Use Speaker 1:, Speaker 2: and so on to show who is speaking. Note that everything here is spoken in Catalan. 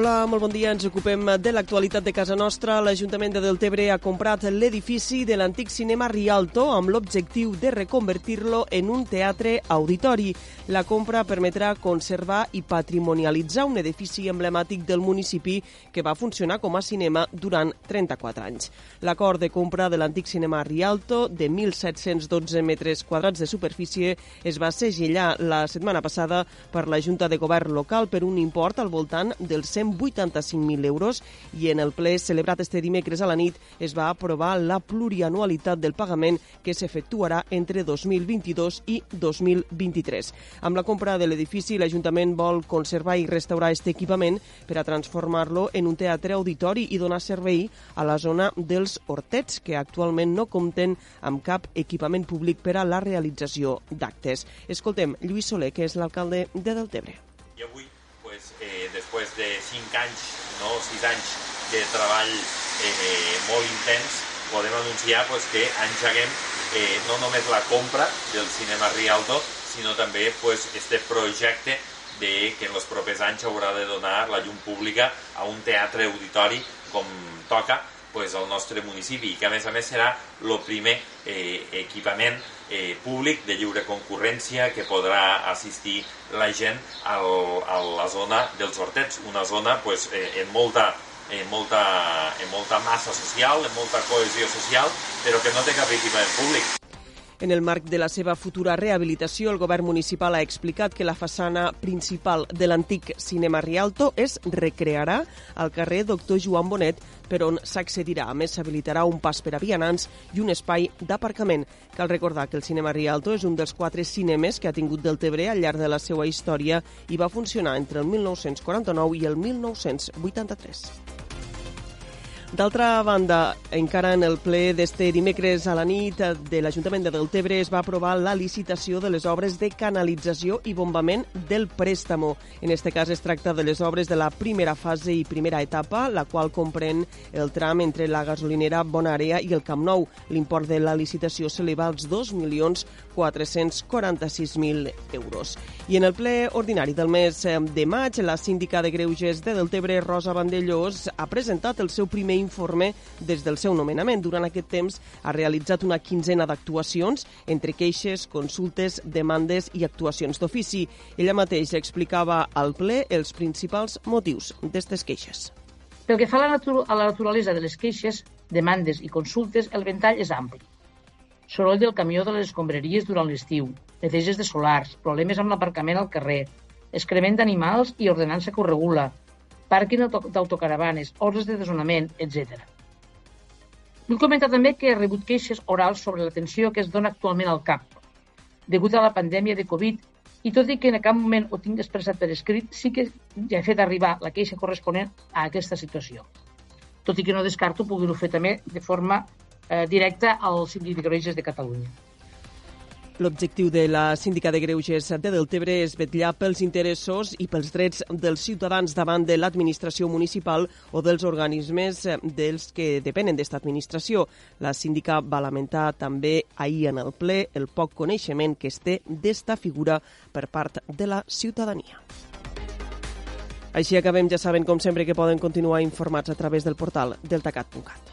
Speaker 1: Hola, molt bon dia. Ens ocupem de l'actualitat de casa nostra. L'Ajuntament de Deltebre ha comprat l'edifici de l'antic cinema Rialto amb l'objectiu de reconvertir-lo en un teatre auditori. La compra permetrà conservar i patrimonialitzar un edifici emblemàtic del municipi que va funcionar com a cinema durant 34 anys. L'acord de compra de l'antic cinema Rialto, de 1.712 metres quadrats de superfície, es va segellar la setmana passada per la Junta de Govern local per un import al voltant dels 185.000 euros i en el ple celebrat este dimecres a la nit es va aprovar la plurianualitat del pagament que s'efectuarà entre 2022 i 2023. Amb la compra de l'edifici, l'Ajuntament vol conservar i restaurar aquest equipament per a transformar-lo en un teatre auditori i donar servei a la zona dels Hortets, que actualment no compten amb cap equipament públic per a la realització d'actes. Escoltem Lluís Soler, que és l'alcalde de Deltebre.
Speaker 2: I avui pues, eh, després de 5 anys, no, 6 anys de treball eh, molt intens, podem anunciar pues, que engeguem eh, no només la compra del cinema Rialto, sinó també pues, este projecte de que en els propers anys haurà de donar la llum pública a un teatre auditori com toca pues, al nostre municipi. I que a més a més serà el primer eh, equipament eh, públic de lliure concurrència que podrà assistir la gent al, a la zona dels hortets, una zona pues, eh, en molta en molta, en molta massa social, en molta cohesió social, però que no té cap equipament públic.
Speaker 1: En el marc de la seva futura rehabilitació, el govern municipal ha explicat que la façana principal de l'antic Cinema Rialto es recrearà al carrer Doctor Joan Bonet, per on s'accedirà. A més, s'habilitarà un pas per a vianants i un espai d'aparcament. Cal recordar que el Cinema Rialto és un dels quatre cinemes que ha tingut Deltebre al llarg de la seva història i va funcionar entre el 1949 i el 1983. D'altra banda, encara en el ple d'este dimecres a la nit de l'Ajuntament de Deltebre es va aprovar la licitació de les obres de canalització i bombament del préstamo. En este cas es tracta de les obres de la primera fase i primera etapa, la qual comprèn el tram entre la gasolinera Bonàrea i el Camp Nou. L'import de la licitació s'eleva als 2.446.000 euros. I en el ple ordinari del mes de maig, la síndica de Greuges de Deltebre, Rosa Vandellós, ha presentat el seu primer informe des del seu nomenament. Durant aquest temps ha realitzat una quinzena d'actuacions entre queixes, consultes, demandes i actuacions d'ofici. Ella mateixa explicava al ple els principals motius d'aquestes queixes.
Speaker 3: Pel que fa a la, a la naturalesa de les queixes, demandes i consultes, el ventall és ampli. Soroll del camió de les escombraries durant l'estiu, neteges de solars, problemes amb l'aparcament al carrer, excrement d'animals i ordenança que ho regula, pàrquing d'autocaravanes, ordres de desonament, etc. Vull comentar també que he rebut queixes orals sobre l'atenció que es dona actualment al CAP, degut a la pandèmia de Covid, i tot i que en cap moment ho tinc expressat per escrit, sí que ja he fet arribar la queixa corresponent a aquesta situació. Tot i que no descarto poder-ho fer també de forma eh, directa al Síndic de Greuges de Catalunya.
Speaker 1: L'objectiu de la síndica de Greuges de Deltebre és vetllar pels interessos i pels drets dels ciutadans davant de l'administració municipal o dels organismes dels que depenen d'esta administració. La síndica va lamentar també ahir en el ple el poc coneixement que es té d'esta figura per part de la ciutadania. Així acabem, ja saben, com sempre, que poden continuar informats a través del portal deltacat.cat.